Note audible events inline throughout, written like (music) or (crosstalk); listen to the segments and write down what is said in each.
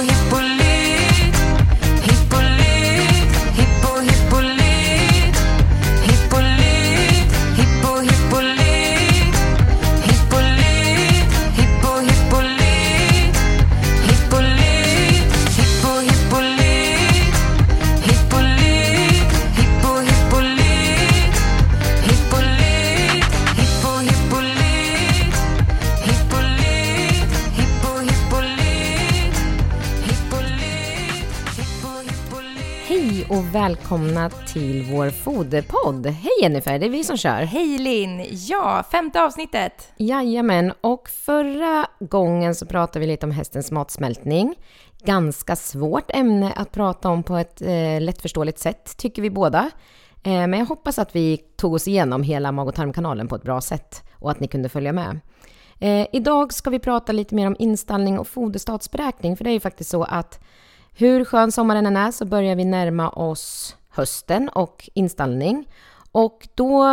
довгі välkomna till vår foderpodd. Hej Jennifer, det är vi som kör. Hej Linn! Ja, femte avsnittet. Jajamän, och förra gången så pratade vi lite om hästens matsmältning. Ganska svårt ämne att prata om på ett eh, lättförståeligt sätt, tycker vi båda. Eh, men jag hoppas att vi tog oss igenom hela mag och tarmkanalen på ett bra sätt och att ni kunde följa med. Eh, idag ska vi prata lite mer om installning och foderstatsberäkning, för det är ju faktiskt så att hur skön sommaren än är så börjar vi närma oss hösten och installning. Och då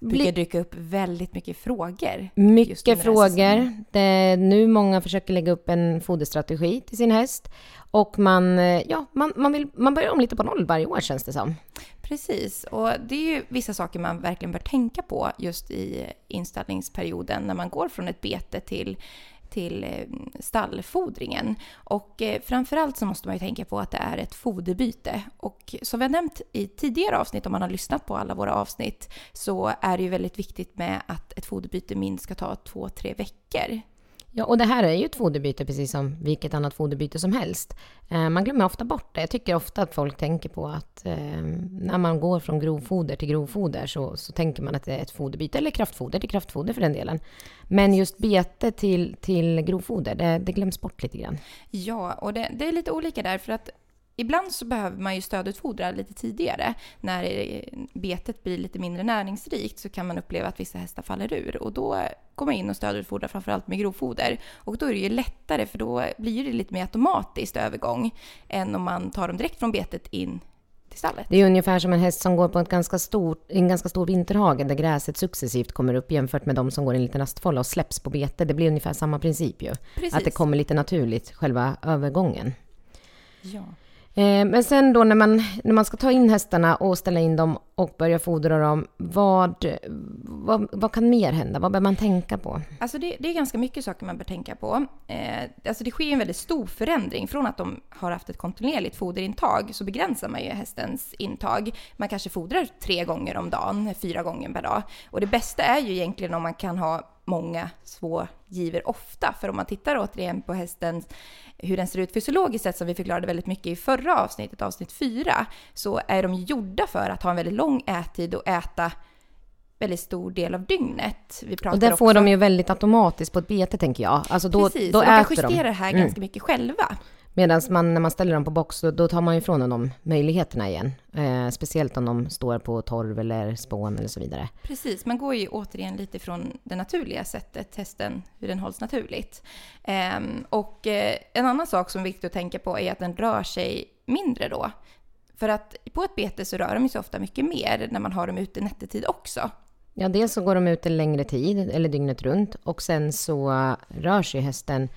brukar blir dyka upp väldigt mycket frågor. mycket frågor. Det är nu många försöker lägga upp en foderstrategi till sin häst. Och man, eh, ja, man, man, vill, man börjar om lite på noll varje år känns det som. Precis, och det är ju vissa saker man verkligen bör tänka på just i inställningsperioden när man går från ett bete till till eh, stallfodringen. Och eh, framförallt så måste man ju tänka på att det är ett foderbyte. Och som vi har nämnt i tidigare avsnitt, om man har lyssnat på alla våra avsnitt, så är det ju väldigt viktigt med att ett foderbyte minst ska ta två, tre veckor. Ja, och det här är ju ett foderbyte precis som vilket annat foderbyte som helst. Eh, man glömmer ofta bort det. Jag tycker ofta att folk tänker på att eh, när man går från grovfoder till grovfoder så, så tänker man att det är ett foderbyte, eller kraftfoder till kraftfoder för den delen. Men just bete till, till grovfoder, det, det glöms bort lite grann. Ja, och det, det är lite olika där för att ibland så behöver man ju stödutfodra lite tidigare. När betet blir lite mindre näringsrikt så kan man uppleva att vissa hästar faller ur och då går man in och stödutfodrar framförallt med grovfoder. Och då är det ju lättare för då blir det lite mer automatiskt övergång än om man tar dem direkt från betet in till stallet. Det är ungefär som en häst som går på ett ganska stort, en ganska stor vinterhage där gräset successivt kommer upp jämfört med de som går i en liten rastfålla och släpps på bete. Det blir ungefär samma princip ju. Precis. Att det kommer lite naturligt, själva övergången. Ja. Eh, men sen då när man, när man ska ta in hästarna och ställa in dem och börja fodra dem, vad, vad, vad kan mer hända? Vad bör man tänka på? Alltså det, det är ganska mycket saker man bör tänka på. Eh, alltså det sker en väldigt stor förändring. Från att de har haft ett kontinuerligt foderintag så begränsar man ju hästens intag. Man kanske fodrar tre gånger om dagen, fyra gånger per dag. Och det bästa är ju egentligen om man kan ha många små giver ofta. För om man tittar återigen på hästen, hur den ser ut fysiologiskt sett, som vi förklarade väldigt mycket i förra avsnittet, avsnitt fyra, så är de gjorda för att ha en väldigt lång ättid och äta väldigt stor del av dygnet. Och det får också- de ju väldigt automatiskt på ett bete tänker jag. Alltså då, Precis, då och de kan äter de. justera det här Mm. ganska mycket själva. Medan man, när man ställer dem på box, då, då tar man ifrån dem de möjligheterna igen. Eh, speciellt om de står på torv eller spån eller så vidare. Precis, man går ju återigen lite från det naturliga sättet, hästen, hur den hålls naturligt. Ehm, och eh, en annan sak som är viktigt att tänka på är att den rör sig mindre då. För att på ett bete så rör de sig ofta mycket mer när man har dem ute nattetid också. Ja, dels så går de ut en längre tid, eller dygnet runt, och sen så eh, rör sig hästen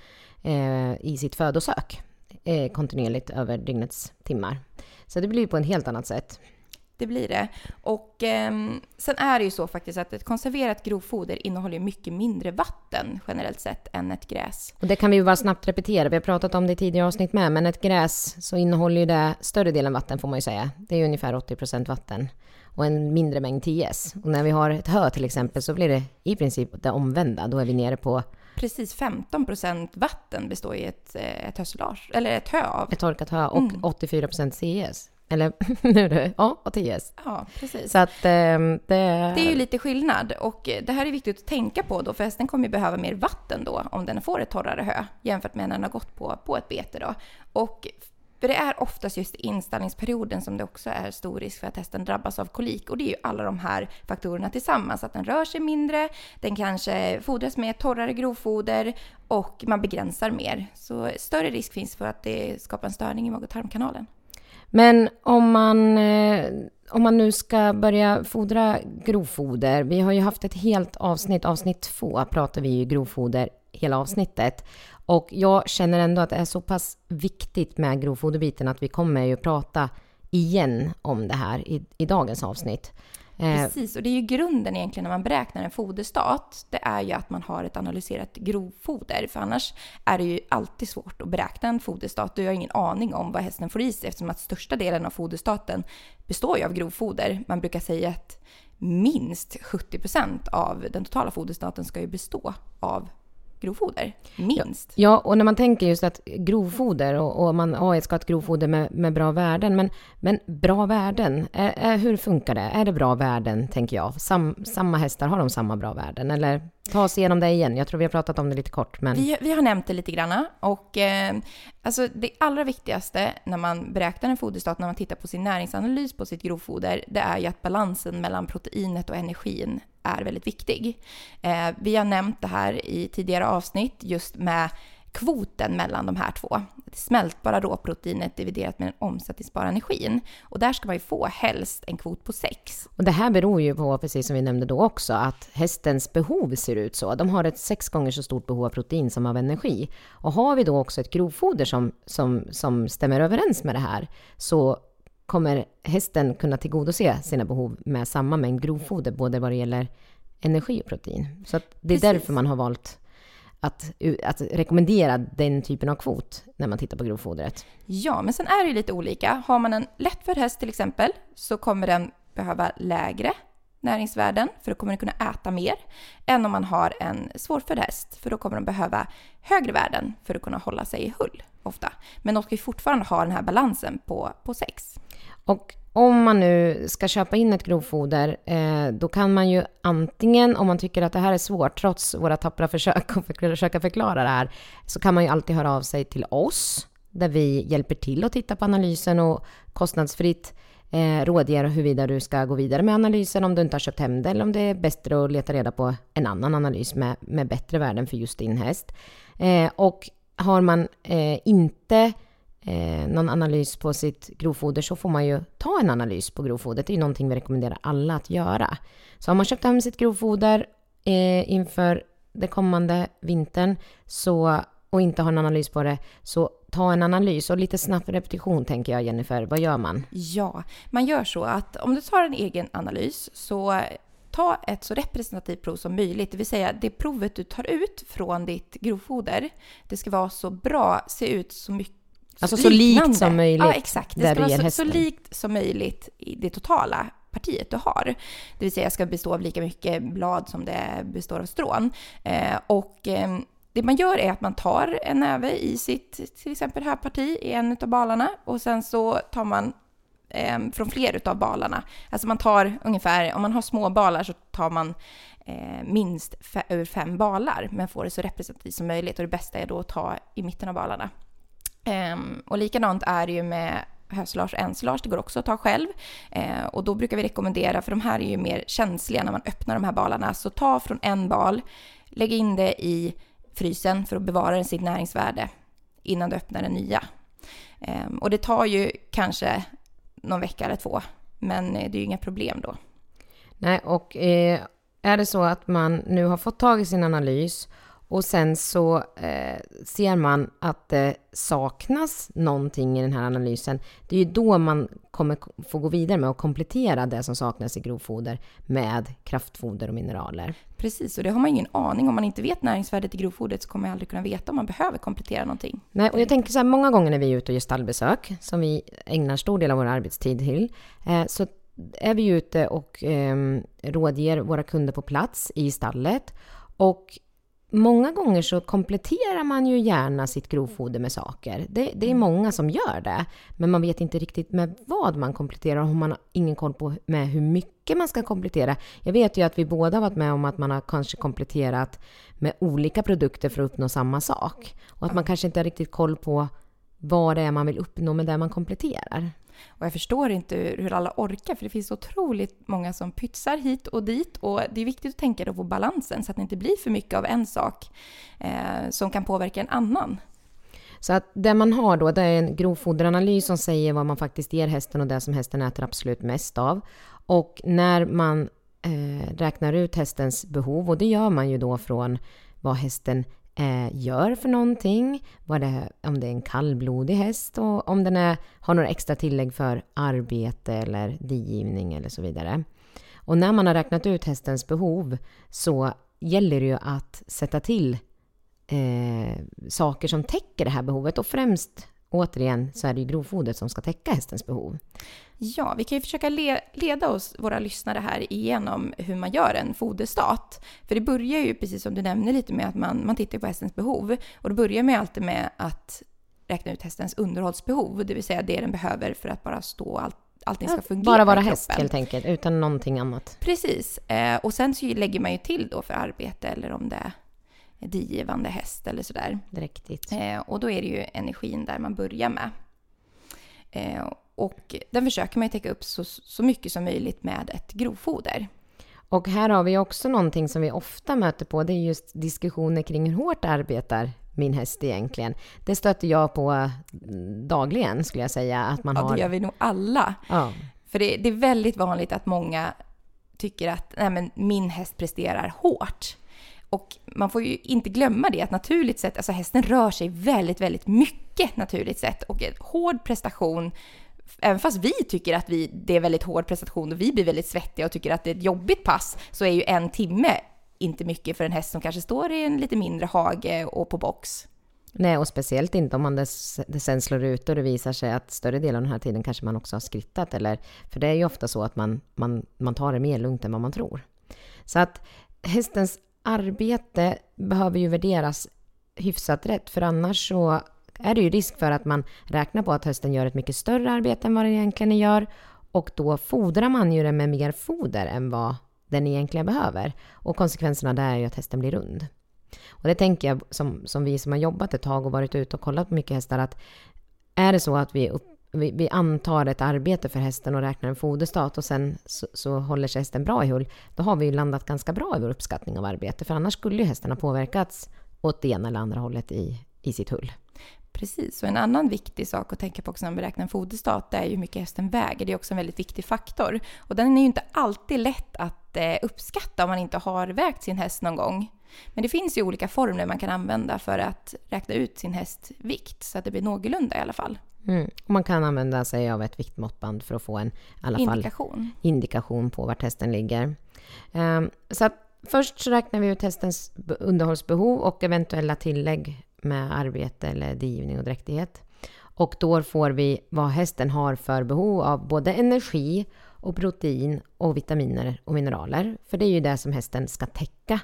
eh, i sitt födosök eh, kontinuerligt över dygnets timmar. Så det blir ju på ett helt annat sätt. Det blir det. Och ehm, sen är det ju så faktiskt att ett konserverat grovfoder innehåller mycket mindre vatten generellt sett än ett gräs. Och det kan vi ju bara snabbt repetera, vi har pratat om det i tidigare avsnitt med, men ett gräs så innehåller ju det större delen vatten får man ju säga. Det är ju ungefär 80% vatten och en mindre mängd TS. Och när vi har ett hö till exempel så blir det i princip det omvända. Då är vi nere på Precis 15% vatten består i ett, eh, ett hösilage, eller ett hö av. ett torkat hö och Mm. 84% CS. Eller (laughs) nu det, ja, och TS. Ja, precis. Så att ehm, det... Det är ju lite skillnad och eh, det här är viktigt att tänka på då för hästen kommer ju behöva mer vatten då om den får ett torrare hö jämfört med när den har gått på, på ett bete då. Och för det är oftast just i inställningsperioden som det också är stor risk för att hästen drabbas av kolik och det är ju alla de här faktorerna tillsammans. Att den rör sig mindre, den kanske fodras med torrare grovfoder och man begränsar mer. Så större risk finns för att det skapar en störning i mag och tarmkanalen. Men om man, eh, om man nu ska börja fodra grovfoder. Vi har ju haft ett helt avsnitt, avsnitt två pratar vi ju grovfoder hela avsnittet. Och jag känner ändå att det är så pass viktigt med grovfoderbiten att vi kommer ju prata igen om det här i, i dagens avsnitt. Eh, Precis, och det är ju grunden egentligen när man beräknar en foderstat. Det är ju att man har ett analyserat grovfoder. För annars är det ju alltid svårt att beräkna en foderstat. Du har ingen aning om vad hästen får i sig eftersom att största delen av foderstaten består ju av grovfoder. Man brukar säga att minst 70 procent av den totala foderstaten ska ju bestå av grovfoder. Minst. Ja, och när man tänker just att grovfoder och, och man jag ska ha ett grovfoder med, med bra värden, men, men bra värden, är, är, hur funkar det? Är det bra värden, tänker jag? Sam, samma hästar, har de samma bra värden? Eller ta oss igenom det igen. Jag tror vi har pratat om det lite kort, men... Vi, vi har nämnt det lite grann och eh, alltså det allra viktigaste när man beräknar en foderstat, när man tittar på sin näringsanalys på sitt grovfoder, det är ju att balansen mellan proteinet och energin är väldigt viktig. Eh, vi har nämnt det här i tidigare avsnitt just med kvoten mellan de här två. Det smältbara råproteinet dividerat med den omsättningsbara energin. Och där ska man ju få helst en kvot på 6. Och det här beror ju på, precis som vi nämnde då också, att hästens behov ser ut så. De har ett sex gånger så stort behov av protein som av energi. Och har vi då också ett grovfoder som, som, som stämmer överens med det här, så kommer hästen kunna tillgodose sina behov med samma mängd grovfoder, både vad det gäller energi och protein. Så det är Precis. därför man har valt att, att rekommendera den typen av kvot när man tittar på grovfodret. Ja, men sen är det ju lite olika. Har man en lättfödd häst till exempel så kommer den behöva lägre näringsvärden för då kommer den kunna äta mer än om man har en svårfödd häst för då kommer den behöva högre värden för att kunna hålla sig i hull ofta. Men de ska ju fortfarande ha den här balansen på, på sex. Och om man nu ska köpa in ett grovfoder, eh, då kan man ju antingen, om man tycker att det här är svårt, trots våra tappra försök att försöka förklara det här, så kan man ju alltid höra av sig till oss, där vi hjälper till att titta på analysen och kostnadsfritt eh, rådger huruvida du ska gå vidare med analysen om du inte har köpt hem det eller om det är bättre att leta reda på en annan analys med, med bättre värden för just din häst. Eh, och har man eh, inte eh, någon analys på sitt grovfoder så får man ju ta en analys på grovfodret. Det är ju någonting vi rekommenderar alla att göra. Så har man köpt hem sitt grovfoder eh, inför den kommande vintern så, och inte har en analys på det, så ta en analys. Och lite snabb repetition tänker jag Jennifer, vad gör man? Ja, man gör så att om du tar en egen analys så ta ett så representativt prov som möjligt. Det vill säga det provet du tar ut från ditt grovfoder, det ska vara så bra, se ut så mycket Alltså så likt liknande. som möjligt Ja, exakt. Det ska vara så, så likt som möjligt i det totala partiet du har. Det vill säga ska bestå av lika mycket blad som det består av strån. Eh, och eh, det man gör är att man tar en näve i sitt, till exempel här parti, i en av balarna och sen så tar man eh, från fler utav balarna. Alltså man tar ungefär, om man har små balar så tar man eh, minst ur fem balar, men får det så representativt som möjligt. Och det bästa är då att ta i mitten av balarna. Um, och likadant är det ju med hösilage och ensilage, det går också att ta själv. Eh, och då brukar vi rekommendera, för de här är ju mer känsliga när man öppnar de här balarna, så ta från en bal, lägg in det i frysen för att bevara sitt näringsvärde innan du öppnar den nya. Ehm, och det tar ju kanske någon vecka eller två, men eh, det är ju inga problem då. Nej, och eh, är det så att man nu har fått tag i sin analys och sen så eh, ser man att det saknas någonting i den här analysen, det är ju då man kommer få gå vidare med att komplettera det som saknas i grovfoder med kraftfoder och mineraler. Precis, och det har man ingen aning om. man inte vet näringsvärdet i grovfodret så kommer man aldrig kunna veta om man behöver komplettera någonting. Nej, och jag tänker så här, många gånger när vi är ute och gör stallbesök, som vi ägnar stor del av vår arbetstid till, eh, så är vi ute och eh, rådger våra kunder på plats i stallet. Och många gånger så kompletterar man ju gärna sitt grovfoder med saker. Det, det är många som gör det, men man vet inte riktigt med vad man kompletterar och man har ingen koll på med hur mycket man ska komplettera. Jag vet ju att vi båda har varit med om att man har kanske kompletterat med olika produkter för att uppnå samma sak. Och att man kanske inte har riktigt koll på vad det är man vill uppnå med det man kompletterar. Och jag förstår inte hur alla orkar, för det finns otroligt många som pytsar hit och dit. Och det är viktigt att tänka då på balansen, så att det inte blir för mycket av en sak eh, som kan påverka en annan. Så att det man har då, det är en grovfoderanalys som säger vad man faktiskt ger hästen och det som hästen äter absolut mest av. Och när man eh, räknar ut hästens behov, och det gör man ju då från vad hästen Eh, gör för någonting, vad det, om det är en kallblodig häst och om den är, har några extra tillägg för arbete eller digivning eller så vidare. Och när man har räknat ut hästens behov så gäller det ju att sätta till eh, saker som täcker det här behovet och främst återigen så är det ju grovfodret som ska täcka hästens behov. Ja, vi kan ju försöka le leda oss, våra lyssnare här, igenom hur man gör en foderstat. För det börjar ju, precis som du nämnde lite med att man, man tittar på hästens behov. Och då börjar man ju alltid med att räkna ut hästens underhållsbehov, det vill säga det den behöver för att bara stå allt, allting ska fungera Bara vara häst helt enkelt, utan någonting annat. Precis. Eh, och sen så lägger man ju till då för arbete eller om det är digivande häst eller sådär. Dräktigt. Eh, och då är det ju energin där man börjar med. Eh, och den försöker man ju täcka upp så, så mycket som möjligt med ett grovfoder. Och här har vi också någonting som vi ofta möter på, det är just diskussioner kring hur hårt arbetar min häst egentligen. Det stöter jag på dagligen skulle jag säga. Att man Ja, har... det gör vi nog alla. Ja, För det, det är väldigt vanligt att många tycker att Nej, men min häst presterar hårt. Och man får ju inte glömma det att naturligt sett, alltså hästen rör sig väldigt, väldigt mycket naturligt sett. Och en hård prestation, även fast vi tycker att vi, det är väldigt hård prestation och vi blir väldigt svettiga och tycker att det är ett jobbigt pass, så är ju en timme inte mycket för en häst som kanske står i en lite mindre hage och på box. Nej, och speciellt inte om man dess, det sen slår ut och det visar sig att större delen av den här tiden kanske man också har skrittat. Eller, för det är ju ofta så att man, man, man tar det mer lugnt än vad man tror. Så att hästens arbete behöver ju värderas hyfsat rätt, för annars så är det ju risk för att man räknar på att hästen gör ett mycket större arbete än vad den egentligen gör. Och då fodrar man ju den med mer foder än vad den egentligen behöver. Och konsekvenserna där är ju att hästen blir rund. Och det tänker jag som, som vi som har jobbat ett tag och varit ute och kollat på mycket hästar att är det så att vi, upp, vi, vi antar ett arbete för hästen och räknar en foderstat och sen så, så håller sig hästen bra i hull, då har vi ju landat ganska bra i vår uppskattning av arbete. För annars skulle ju hästen ha påverkats åt det ena eller andra hållet i, i sitt hull. Precis, och en annan viktig sak att tänka på också när man beräknar en foderstat det är ju hur mycket hästen väger. Det är också en väldigt viktig faktor. Och den är ju inte alltid lätt att eh, uppskatta om man inte har vägt sin häst någon gång. Men det finns ju olika formler man kan använda för att räkna ut sin hästs vikt så att det blir någorlunda i alla fall. Mm. Man kan använda sig av ett viktmåttband för att få en i alla fall Indikation. indikation på vart hästen ligger. Ehm, Så att först så räknar vi ut hästens underhållsbehov och eventuella tillägg med arbete eller digivning och dräktighet. Och då får vi vad hästen har för behov av både energi och protein och vitaminer och mineraler. För det är ju det som hästen ska täcka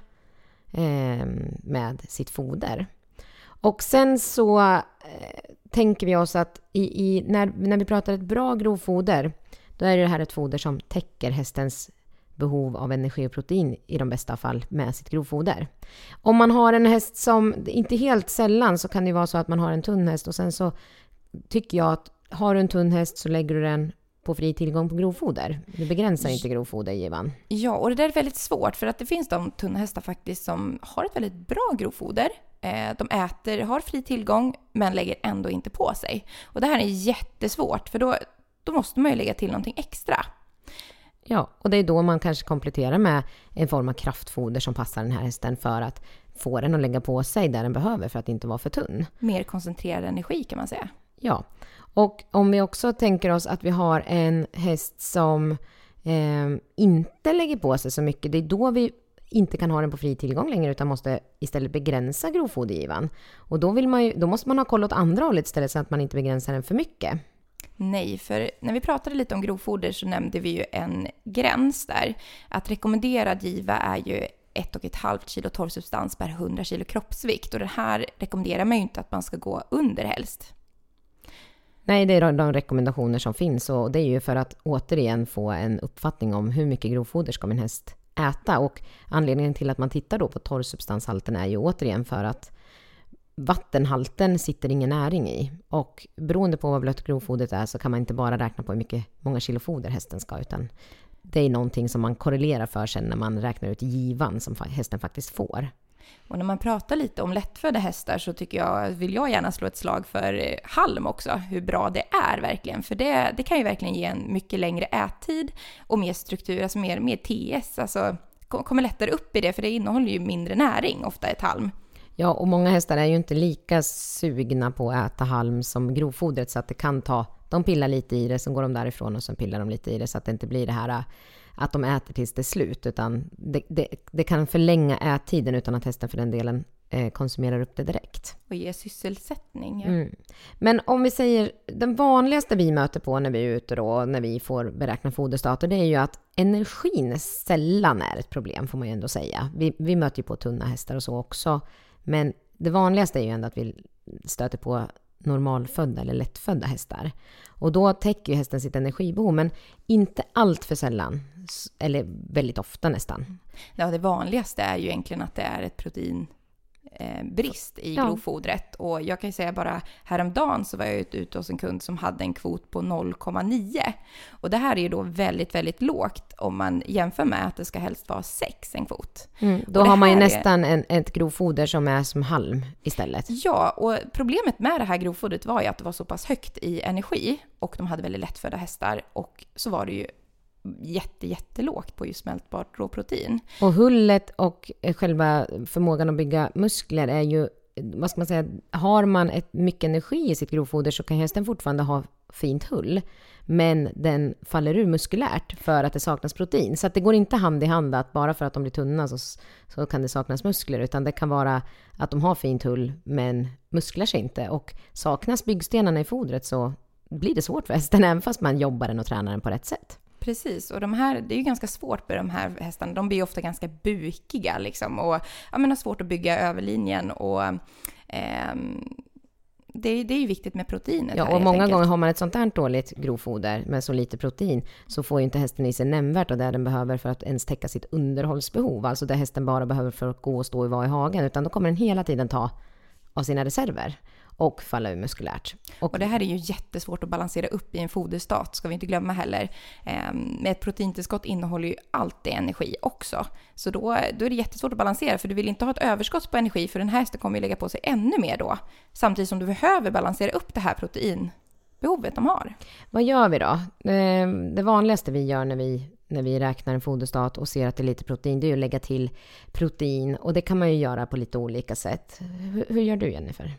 Ehm, med sitt foder. Och sen så eh, tänker vi oss att i, i, när, när vi pratar ett bra grovfoder, då är det här ett foder som täcker hästens behov av energi och protein i de bästa fall med sitt grovfoder. Om man har en häst som, inte helt sällan så kan det ju vara så att man har en tunn häst och sen så tycker jag att har du en tunn häst så lägger du den på fri tillgång på grovfoder. Du begränsar inte grovfodergivan. Ja, och det där är väldigt svårt för att det finns de tunna hästar faktiskt som har ett väldigt bra grovfoder. Eh, De äter, har fri tillgång men lägger ändå inte på sig. Och det här är jättesvårt för då, då måste man ju lägga till någonting extra. Ja, och det är då man kanske kompletterar med en form av kraftfoder som passar den här hästen för att få den att lägga på sig där den behöver för att inte vara för tunn. Mer koncentrerad energi kan man säga. Ja, och om vi också tänker oss att vi har en häst som eh, inte lägger på sig så mycket, det är då vi inte kan ha den på fri tillgång längre utan måste istället begränsa grovfodergivan. Och då, vill man ju, då måste man ha koll åt andra hållet istället så att man inte begränsar den för mycket. Nej, för när vi pratade lite om grovfoder så nämnde vi ju en gräns där. Att rekommenderad giva är ju 1,5 kilo torrsubstans per 100 kilo kroppsvikt och det här rekommenderar man ju inte att man ska gå under helst. Nej, det är de- rekommendationer som finns och det är ju för att återigen få en uppfattning om hur mycket grovfoder ska min häst äta. Och anledningen till att man tittar då på torrsubstanshalten är ju återigen för att vattenhalten sitter ingen näring i. Och beroende på vad blött grovfodret är så kan man inte bara räkna på hur mycket, många kilo foder hästen ska, utan det är någonting som man korrelerar för sen när man räknar ut givan som hästen faktiskt får. Och när man pratar lite om lättfödda hästar så tycker jag, vill jag gärna slå ett slag för eh, halm också, hur bra det är verkligen. För det, det kan ju verkligen ge en mycket längre ättid och mer struktur, alltså mer, mer TS, alltså kommer lättare upp i det för det innehåller ju mindre näring ofta ett halm. Ja, och många hästar är ju inte lika sugna på att äta halm som grovfodret så att det kan ta... De pillar lite i det, sen går de därifrån och sen pillar de lite i det så att det inte blir det här att de äter tills det är slut, utan det, det, det kan förlänga ättiden utan att hästen för den delen eh, konsumerar upp det direkt. Och ge sysselsättning. Mm. Men om vi säger, den vanligaste vi möter på när vi är ute då, när vi får beräkna foderstater, det är ju att energin sällan är ett problem, får man ju ändå säga. Vi, vi möter ju på tunna hästar och så också, men det vanligaste är ju ändå att vi stöter på normalfödda eller lättfödda hästar. Och då täcker ju hästen sitt energibehov, men inte allt för sällan. Eller väldigt ofta nästan. Mm. Ja, det vanligaste är ju egentligen att det är ett protein brist i Ja. grovfodret. Och jag kan ju säga bara häromdagen så var jag ute hos en kund som hade en kvot på 0,9. Och det här är ju då väldigt, väldigt lågt om man jämför med att det ska helst vara 6 en kvot. Mm, då har man ju här är- nästan en, ett grovfoder som är som halm istället. Ja, och problemet med det här grovfodret var ju att det var så pass högt i energi och de hade väldigt lättfödda hästar och så var det ju jätte, jättelågt på just smältbart råprotein. Och hullet och eh, själva förmågan att bygga muskler är ju, vad ska man säga, har man ett, mycket energi i sitt grovfoder så kan hästen fortfarande ha fint hull. Men den faller ur muskulärt för att det saknas protein. Så att det går inte hand i hand att bara för att de blir tunna så, så kan det saknas muskler. Utan det kan vara att de har fint hull men musklar sig inte. Och saknas byggstenarna i fodret så blir det svårt för hästen även fast man jobbar den och tränar den på rätt sätt. Precis, och de här, det är ju ganska svårt med de här hästarna. De blir ju ofta ganska bukiga liksom och ja, men har svårt att bygga överlinjen och ehm, det, är- det är ju viktigt med proteinet Ja, här, och många enkelt. gånger har man ett sånt här dåligt grovfoder med så lite protein så får ju inte hästen i sig nämnvärt och det den behöver för att ens täcka sitt underhållsbehov. Alltså det hästen bara behöver för att gå och stå och vara i hagen. Utan då kommer den hela tiden ta av sina reserver och falla ur muskulärt. Och, Och det här är ju jättesvårt att balansera upp i en foderstat, ska vi inte glömma heller. Ehm, Med ett proteintillskott innehåller ju alltid energi också. Så då, då är det jättesvårt att balansera, för du vill inte ha ett överskott på energi, för den här hästen kommer ju lägga på sig ännu mer då. Samtidigt som du behöver balansera upp det här proteinbehovet de har. vad gör vi då? Eh, Det vanligaste vi gör när vi, när vi räknar en foderstat och ser att det är lite protein, det är ju att lägga till protein. Och det kan man ju göra på lite olika sätt. Hur, hur gör du Jennifer?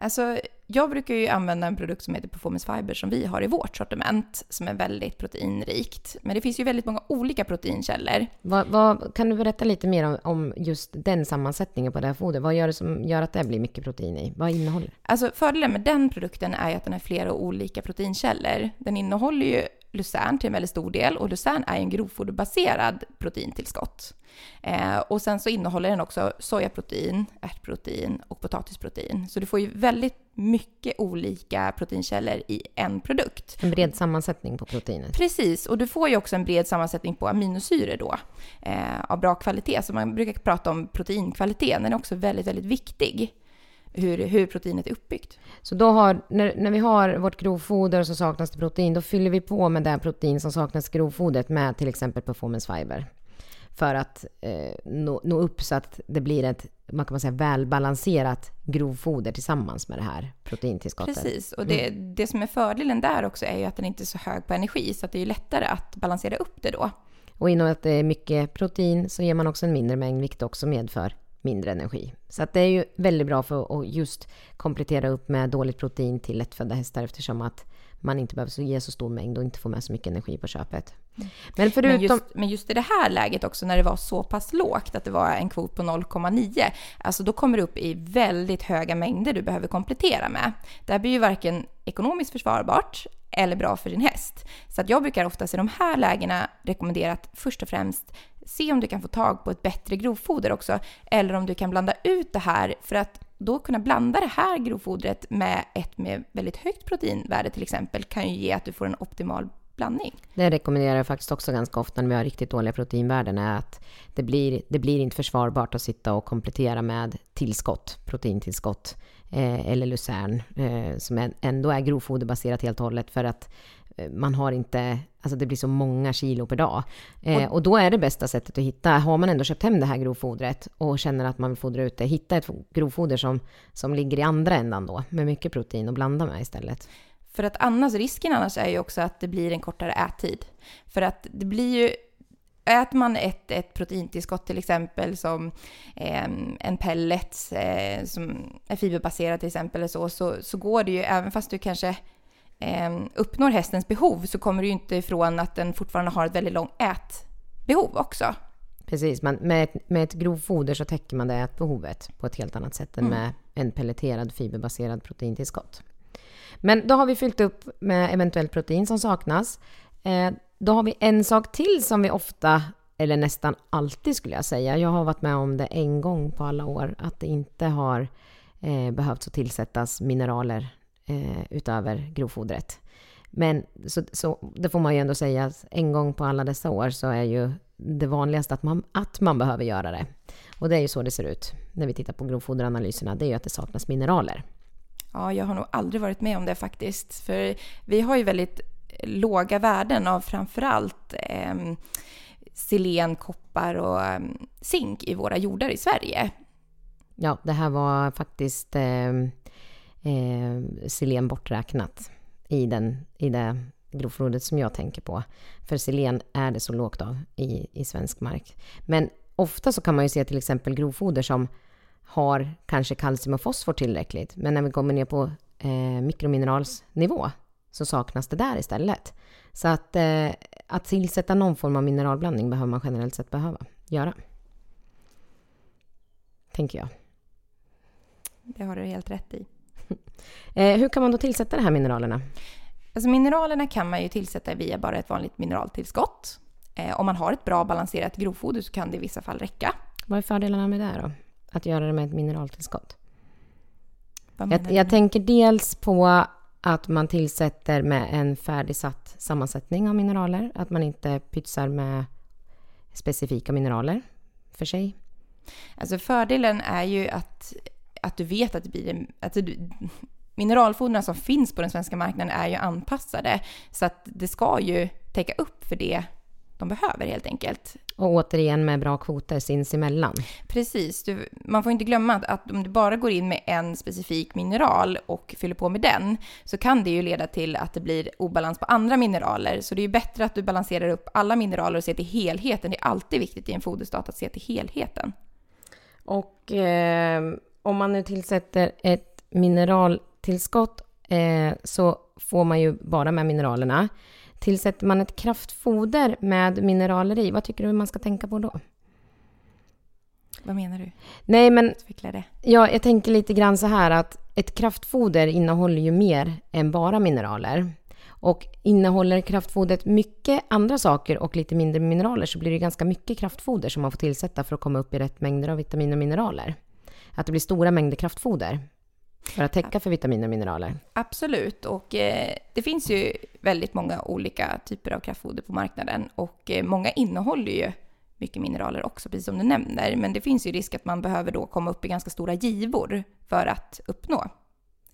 Alltså, jag brukar ju använda en produkt som heter Performance Fiber som vi har i vårt sortiment, som är väldigt proteinrikt. Men det finns ju väldigt många olika proteinkällor. Vad, vad, kan du berätta lite mer om, om just den sammansättningen på det här fodret? Vad gör det som gör att det blir mycket protein i? Vad innehåller det? Alltså fördelen med den produkten är ju att den har flera olika proteinkällor. Den innehåller ju lucern till en väldigt stor del och lucern är en grovfoderbaserad proteintillskott. Eh, och sen så innehåller den också sojaprotein, ärtprotein och potatisprotein. Så du får ju väldigt mycket olika proteinkällor i en produkt. En bred sammansättning på proteinet. Precis, och du får ju också en bred sammansättning på aminosyror då eh, av bra kvalitet. Så man brukar prata om proteinkvaliteten, den är också väldigt, väldigt viktig. Hur, hur proteinet är uppbyggt. Så då har, när, när vi har vårt grovfoder så saknas det protein, då fyller vi på med det protein som saknas i grovfodret med till exempel performance fiber. För att eh, nå, nå upp så att det blir ett, man kan säga välbalanserat grovfoder tillsammans med det här proteintillskottet. Precis, och det, det som är fördelen där också är ju att den inte är så hög på energi, så att det är lättare att balansera upp det då. Och inom att det är mycket protein så ger man också en mindre mängd, vilket också medför mindre energi. Så att det är ju väldigt bra för att just komplettera upp med dåligt protein till lättfödda hästar eftersom att man inte behöver ge så stor mängd och inte få med så mycket energi på köpet. Men förutom... Men just, men just i det här läget också, när det var så pass lågt, att det var en kvot på 0,9, alltså då kommer du upp i väldigt höga mängder du behöver komplettera med. Det här blir ju varken ekonomiskt försvarbart eller bra för din häst. Så att jag brukar oftast i de här lägena rekommendera att först och främst se om du kan få tag på ett bättre grovfoder också, eller om du kan blanda ut det här för att då kunna blanda det här grovfodret med ett med väldigt högt proteinvärde till exempel kan ju ge att du får en optimal blandning. Det rekommenderar jag faktiskt också ganska ofta när vi har riktigt dåliga proteinvärden, är att det blir, det blir inte försvarbart att sitta och komplettera med tillskott, proteintillskott eller lucern, eh, som ändå är grovfoderbaserat helt och hållet, för att eh, man har inte, alltså det blir så många kilo per dag. Eh, och då är det bästa sättet att hitta, har man ändå köpt hem det här grovfodret och känner att man vill fodra ut det, hitta ett grovfoder som, som ligger i andra ändan då, med mycket protein och blanda med istället. För att annars, risken annars är ju också att det blir en kortare ättid. För att det blir ju, äter man ett, ett proteintillskott till exempel som eh, en pellet eh, som är fiberbaserad till exempel eller så, så, så går det ju, även fast du kanske eh, uppnår hästens behov så kommer du ju inte ifrån att den fortfarande har ett väldigt långt ätbehov också. Precis, man, med, ett, med ett grovfoder så täcker man det ätbehovet på ett helt annat sätt än Mm. med en pelleterad fiberbaserad proteintillskott. Men då har vi fyllt upp med eventuellt protein som saknas. Eh, då har vi en sak till som vi ofta, eller nästan alltid skulle jag säga, jag har varit med om det en gång på alla år, att det inte har eh, behövt så tillsättas mineraler eh, utöver grovfodret. Men så, så det får man ju ändå säga, att en gång på alla dessa år så är ju det vanligaste att man, att man behöver göra det. Och det är ju så det ser ut när vi tittar på grovfoderanalyserna, det är ju att det saknas mineraler. Ja, jag har nog aldrig varit med om det faktiskt. För vi har ju väldigt låga värden av framförallt eh, selen, koppar och eh, zink i våra jordar i Sverige. Ja, det här var faktiskt eh, eh, selen borträknat i, den, i det grovfodret som jag tänker på. För selen är det så lågt av i, i svensk mark. Men ofta så kan man ju se till exempel grovfoder som har kanske kalcium och fosfor tillräckligt. Men när vi kommer ner på eh, mikromineralsnivå så saknas det där istället. Så att, eh, att tillsätta någon form av mineralblandning behöver man generellt sett behöva göra. Tänker jag. Det har du helt rätt i. (laughs) Eh, hur kan man då tillsätta de här mineralerna? Alltså mineralerna kan man ju tillsätta via bara ett vanligt mineraltillskott. Eh, om man har ett bra balanserat grovfoder så kan det i vissa fall räcka. Vad är fördelarna med det då? Att göra det med ett mineraltillskott? Jag, jag tänker dels på att man tillsätter med en färdigsatt sammansättning av mineraler. Att man inte pytsar med specifika mineraler för sig. Alltså fördelen är ju att, att du vet att det blir en... Alltså du, mineralfodren som finns på den svenska marknaden är ju anpassade. Så att det ska ju täcka upp för det de behöver helt enkelt. Och återigen med bra kvoter sinsemellan. Precis, du, man får inte glömma att, att om du bara går in med en specifik mineral och fyller på med den så kan det ju leda till att det blir obalans på andra mineraler. Så det är ju bättre att du balanserar upp alla mineraler och ser till helheten. Det är alltid viktigt i en foderstat att se till helheten. Och eh, om man nu tillsätter ett mineraltillskott eh, så får man ju bara med mineralerna. Tillsätter man ett kraftfoder med mineraler i, vad tycker du man ska tänka på då? Vad menar du? Nej, men Utveckla det. ja, jag tänker lite grann så här att ett kraftfoder innehåller ju mer än bara mineraler. Och innehåller kraftfodret mycket andra saker och lite mindre mineraler så blir det ganska mycket kraftfoder som man får tillsätta för att komma upp i rätt mängder av vitaminer och mineraler. Att det blir stora mängder kraftfoder för att täcka för vitaminer och mineraler. Absolut, och eh, det finns ju väldigt många olika typer av kraftfoder på marknaden och eh, många innehåller ju mycket mineraler också, precis som du nämner. Men det finns ju risk att man behöver då komma upp i ganska stora givor för att uppnå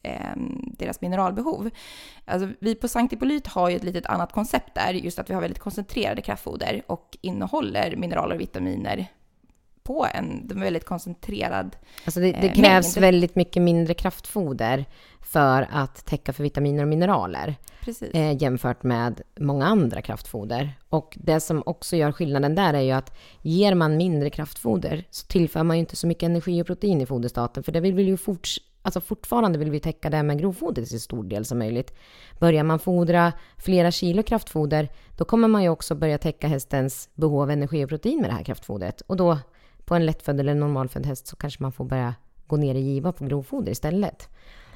eh, deras mineralbehov. Alltså, vi på Sankt Hippolyt har ju ett litet annat koncept där, just att vi har väldigt koncentrerade kraftfoder och innehåller mineraler och vitaminer på en de är väldigt koncentrerad Alltså det, det Eh, krävs mängd. väldigt mycket mindre kraftfoder för att täcka för vitaminer och mineraler. Eh, jämfört med många andra kraftfoder. Och det som också gör skillnaden där är ju att ger man mindre kraftfoder så tillför man ju inte så mycket energi och protein i foderstaten, för det vill vi ju forts- alltså fortfarande vill vi täcka det med grovfoder till så stor del som möjligt. Börjar man fodra flera kilo kraftfoder, då kommer man ju också börja täcka hästens behov av energi och protein med det här kraftfodret. Och då på en lättfödd eller normalfödd häst så kanske man får börja gå ner i giva på grovfoder istället.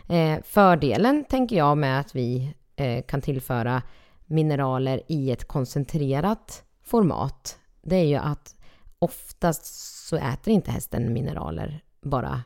Eh, fördelen tänker jag med att vi eh, kan tillföra mineraler i ett koncentrerat format, det är ju att oftast så äter inte hästen mineraler bara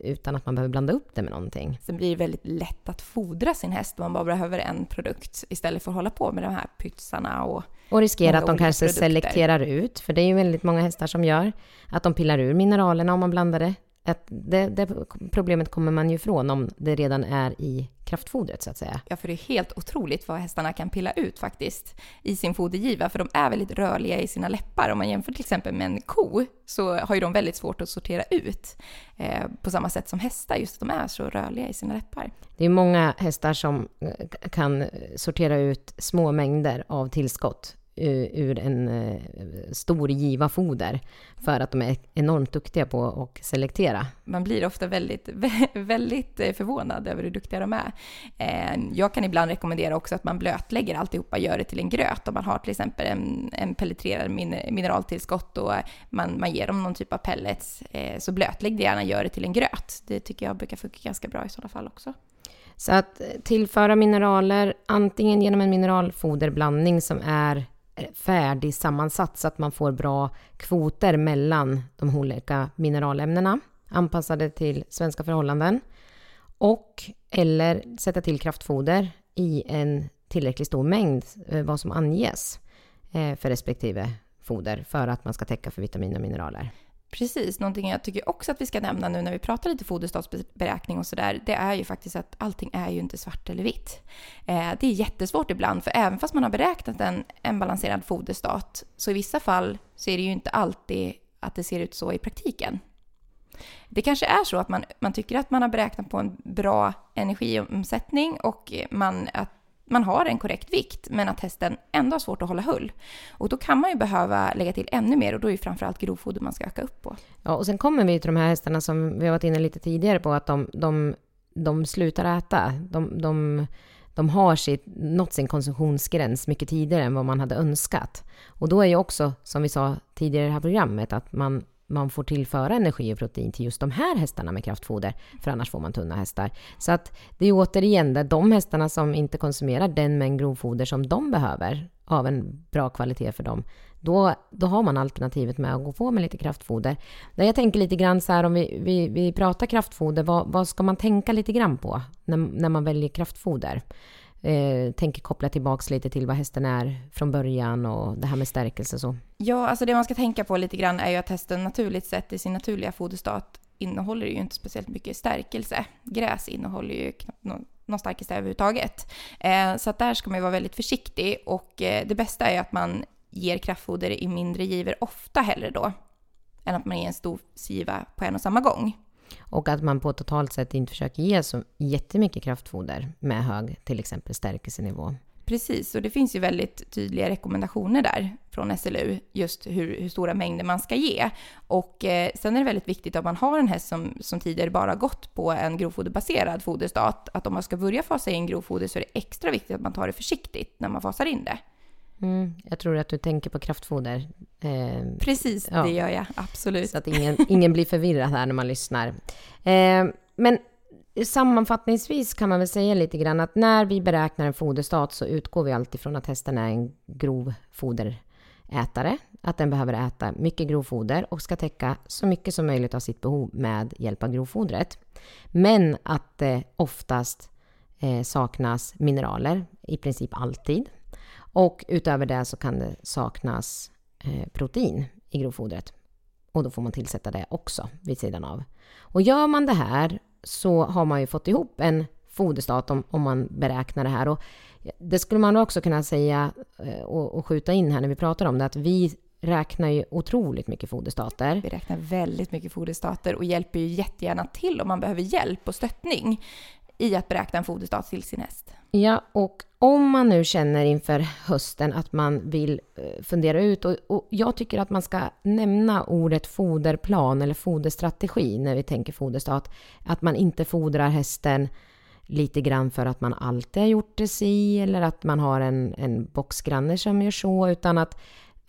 utan att man behöver blanda upp det med någonting. Sen blir det väldigt lätt att fodra sin häst om man bara behöver en produkt istället för att hålla på med de här pytsarna och Och riskera att de kanske produkter. selekterar ut, för det är ju väldigt många hästar som gör, att de pillar ur mineralerna om man blandar det. Att det, det problemet kommer man ju ifrån om det redan är i kraftfodret så att säga. Ja, för det är helt otroligt vad hästarna kan pilla ut faktiskt i sin fodergiva, för de är väldigt rörliga i sina läppar. Om man jämför till exempel med en ko så har ju de väldigt svårt att sortera ut eh, på samma sätt som hästar, just att de är så rörliga i sina läppar. Det är många hästar som eh, kan sortera ut små mängder av tillskott ur en eh, stor giva foder för att de är enormt duktiga på att selektera. Man blir ofta väldigt, vä- väldigt eh, förvånad över hur duktiga de är. Eh, Jag kan ibland rekommendera också att man blötlägger alltihopa, gör det till en gröt. Om man har till exempel en, en pelletrerad min- mineraltillskott och man, man ger dem någon typ av pellets, eh, så blötlägg det gärna, gör det till en gröt. Det tycker jag brukar funka ganska bra i sådana fall också. Så att eh, tillföra mineraler antingen genom en mineralfoderblandning som är eh, färdigsammansatt så att man får bra kvoter mellan de olika mineralämnena anpassade till svenska förhållanden. Och eller sätta till kraftfoder i en tillräckligt stor mängd, eh, vad som anges eh, för respektive foder för att man ska täcka för vitaminer och mineraler. Precis, någonting jag tycker också att vi ska nämna nu när vi pratar lite foderstatsberäkning och sådär, det är ju faktiskt att allting är ju inte svart eller vitt. Eh, det är jättesvårt ibland, för även fast man har beräknat en, en balanserad foderstat, så i vissa fall så är det ju inte alltid att det ser ut så i praktiken. Det kanske är så att man, man tycker att man har beräknat på en bra energiomsättning och man, att man har en korrekt vikt, men att hästen ändå har svårt att hålla hull. Och då kan man ju behöva lägga till ännu mer och då är det framförallt grovfoder man ska öka upp på. Ja, och sen kommer vi till de här hästarna som vi har varit inne lite tidigare på, att de, de, de slutar äta. De, de, de har sitt, nått sin konsumtionsgräns mycket tidigare än vad man hade önskat. Och då är ju också, som vi sa tidigare i det här programmet, att man, man får tillföra energi och protein till just de här hästarna med kraftfoder, för annars får man tunna hästar. Så att det är återigen där de hästarna som inte konsumerar den mängd grovfoder som de behöver, av en bra kvalitet för dem, då, då har man alternativet med att gå på med lite kraftfoder. Där jag tänker lite grann så här, om vi, vi, vi pratar kraftfoder, vad, vad ska man tänka lite grann på när, när man väljer kraftfoder? Eh, tänker koppla tillbaks lite till vad hästen är från början och det här med stärkelse och så. Ja, alltså det man ska tänka på lite grann är ju att hästen naturligt sett i sin naturliga foderstat innehåller ju inte speciellt mycket stärkelse. Gräs innehåller ju knappt någon, någon stärkelse överhuvudtaget. Eh, så att där ska man ju vara väldigt försiktig och eh, det bästa är ju att man ger kraftfoder i mindre givor ofta hellre då än att man ger en stor giva på en och samma gång. Och att man på totalt sätt inte försöker ge så jättemycket kraftfoder med hög till exempel stärkelsenivå. Precis, och det finns ju väldigt tydliga rekommendationer där från SLU, just hur, hur stora mängder man ska ge. Och eh, sen är det väldigt viktigt om man har en häst som, som tidigare bara gått på en grovfoderbaserad foderstat, att om man ska börja fasa in grovfoder så är det extra viktigt att man tar det försiktigt när man fasar in det. Mm, jag tror att du tänker på kraftfoder. Eh, Precis, Ja. det gör jag absolut. Så att ingen, ingen blir förvirrad här när man lyssnar. Eh, men sammanfattningsvis kan man väl säga lite grann att när vi beräknar en foderstat så utgår vi alltid från att hästen är en grov foderätare. Att den behöver äta mycket grovfoder och ska täcka så mycket som möjligt av sitt behov med hjälp av grovfodret. Men att det oftast eh, saknas mineraler, i princip alltid. Och utöver det så kan det saknas eh, protein i grovfodret. Och då får man tillsätta det också vid sidan av. Och gör man det här så har man ju fått ihop en foderstat om, om man beräknar det här. Och det skulle man också kunna säga eh, och, och skjuta in här när vi pratar om det, att vi räknar ju otroligt mycket foderstater. Vi räknar väldigt mycket foderstater och hjälper ju jättegärna till om man behöver hjälp och stöttning i att beräkna en foderstat till sin häst. Ja, och om man nu känner inför hösten att man vill eh, fundera ut, och, och jag tycker att man ska nämna ordet foderplan eller foderstrategi när vi tänker foderstat, att man inte fodrar hästen lite grann för att man alltid har gjort det si eller att man har en, en boxgranne som gör så, utan att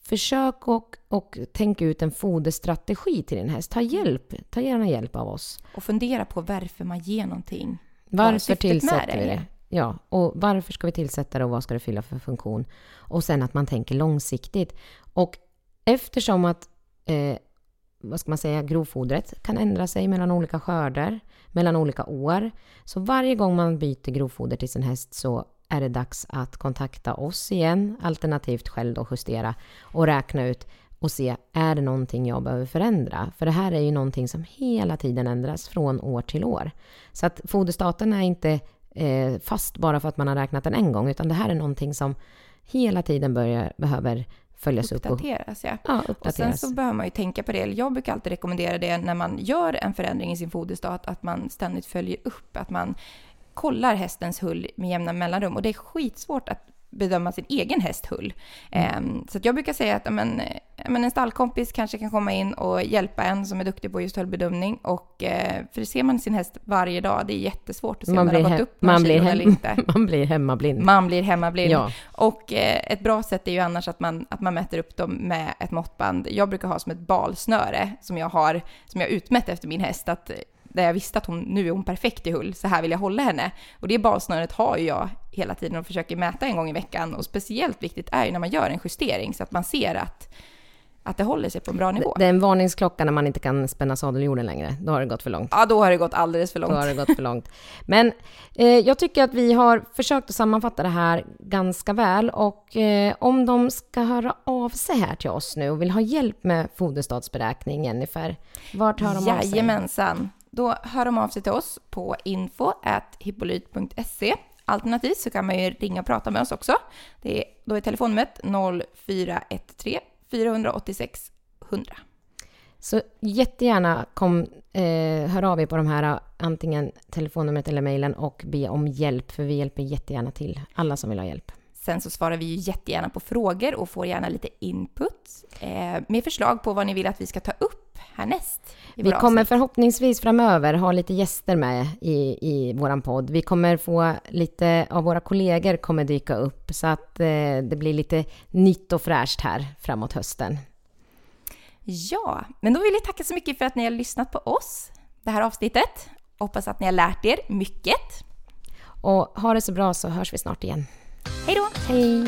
försök och, och tänk ut en foderstrategi till din häst. Ta hjälp, ta gärna hjälp av oss. Och fundera på varför man ger någonting. Varför tillsätter vi det. Ja, och varför ska vi tillsätta det och vad ska det fylla för funktion? Och sen att man tänker långsiktigt. Och eftersom att, eh, vad ska man säga, grovfodret kan ändra sig mellan olika skörder, mellan olika år. Så varje gång man byter grovfoder till sin häst så är det dags att kontakta oss igen, alternativt själv då justera och räkna ut och se, är det någonting jag behöver förändra? För det här är ju någonting som hela tiden ändras från år till år. Så att foderstaten är inte eh, fast bara för att man har räknat den en gång, utan det här är någonting som hela tiden börjar, behöver följas upp och Uppdateras, ja. ja, Och sen uppdateras. så behöver man ju tänka på det, jag brukar alltid rekommendera det när man gör en förändring i sin foderstat, att man ständigt följer upp, att man kollar hästens hull med jämna mellanrum. Och det är skitsvårt att bedöma sin egen häst hull. Ehm, så jag brukar säga att men, men en stallkompis kanske kan komma in och hjälpa en som är duktig på just hullbedömning. Och, eh, för ser man sin häst varje dag, det är jättesvårt att se om den har gått upp man, blir eller inte. (laughs) man blir hemmablind. Man blir hemmablind. Ja. Och eh, ett bra sätt är ju annars att man, att man mäter upp dem med ett måttband. Jag brukar ha som ett balsnöre som jag har, som jag utmätt efter min häst. Att, där jag visste att hon, nu är hon perfekt i hull, så här vill jag hålla henne. Och det balsnöret har ju jag hela tiden och försöker mäta en gång i veckan. Och speciellt viktigt är ju när man gör en justering så att man ser att, att det håller sig på en bra nivå. Det är en varningsklocka när man inte kan spänna sadeljorden längre. Då har det gått för långt. Ja, då har det gått alldeles för Då långt. har det gått för långt. Men eh, jag tycker att vi har försökt att sammanfatta det här ganska väl och eh, om de ska höra av sig här till oss nu och vill ha hjälp med foderstadsberäkning, Jennifer, vart hör de av sig? Jajamensan. Då hör de av sig till oss på info.hippolyt.se. Alternativt så kan man ju ringa och prata med oss också. Det är, då är telefonnumret 0413 486 100. Så jättegärna kom, eh, hör av er på de här antingen telefonnumret eller mejlen och be om hjälp, för vi hjälper jättegärna till alla som vill ha hjälp. Sen så svarar vi ju jättegärna på frågor och får gärna lite input eh, med förslag på vad ni vill att vi ska ta upp härnäst. Vi kommer avsnitt. förhoppningsvis framöver ha lite gäster med i, i våran podd. Vi kommer få lite av våra kollegor kommer dyka upp så att eh, det blir lite nytt och fräscht här framåt hösten. Ja, men då vill jag tacka så mycket för att ni har lyssnat på oss, det här avsnittet. Hoppas att ni har lärt er mycket. Och ha det så bra så hörs vi snart igen. Hej då! Hej!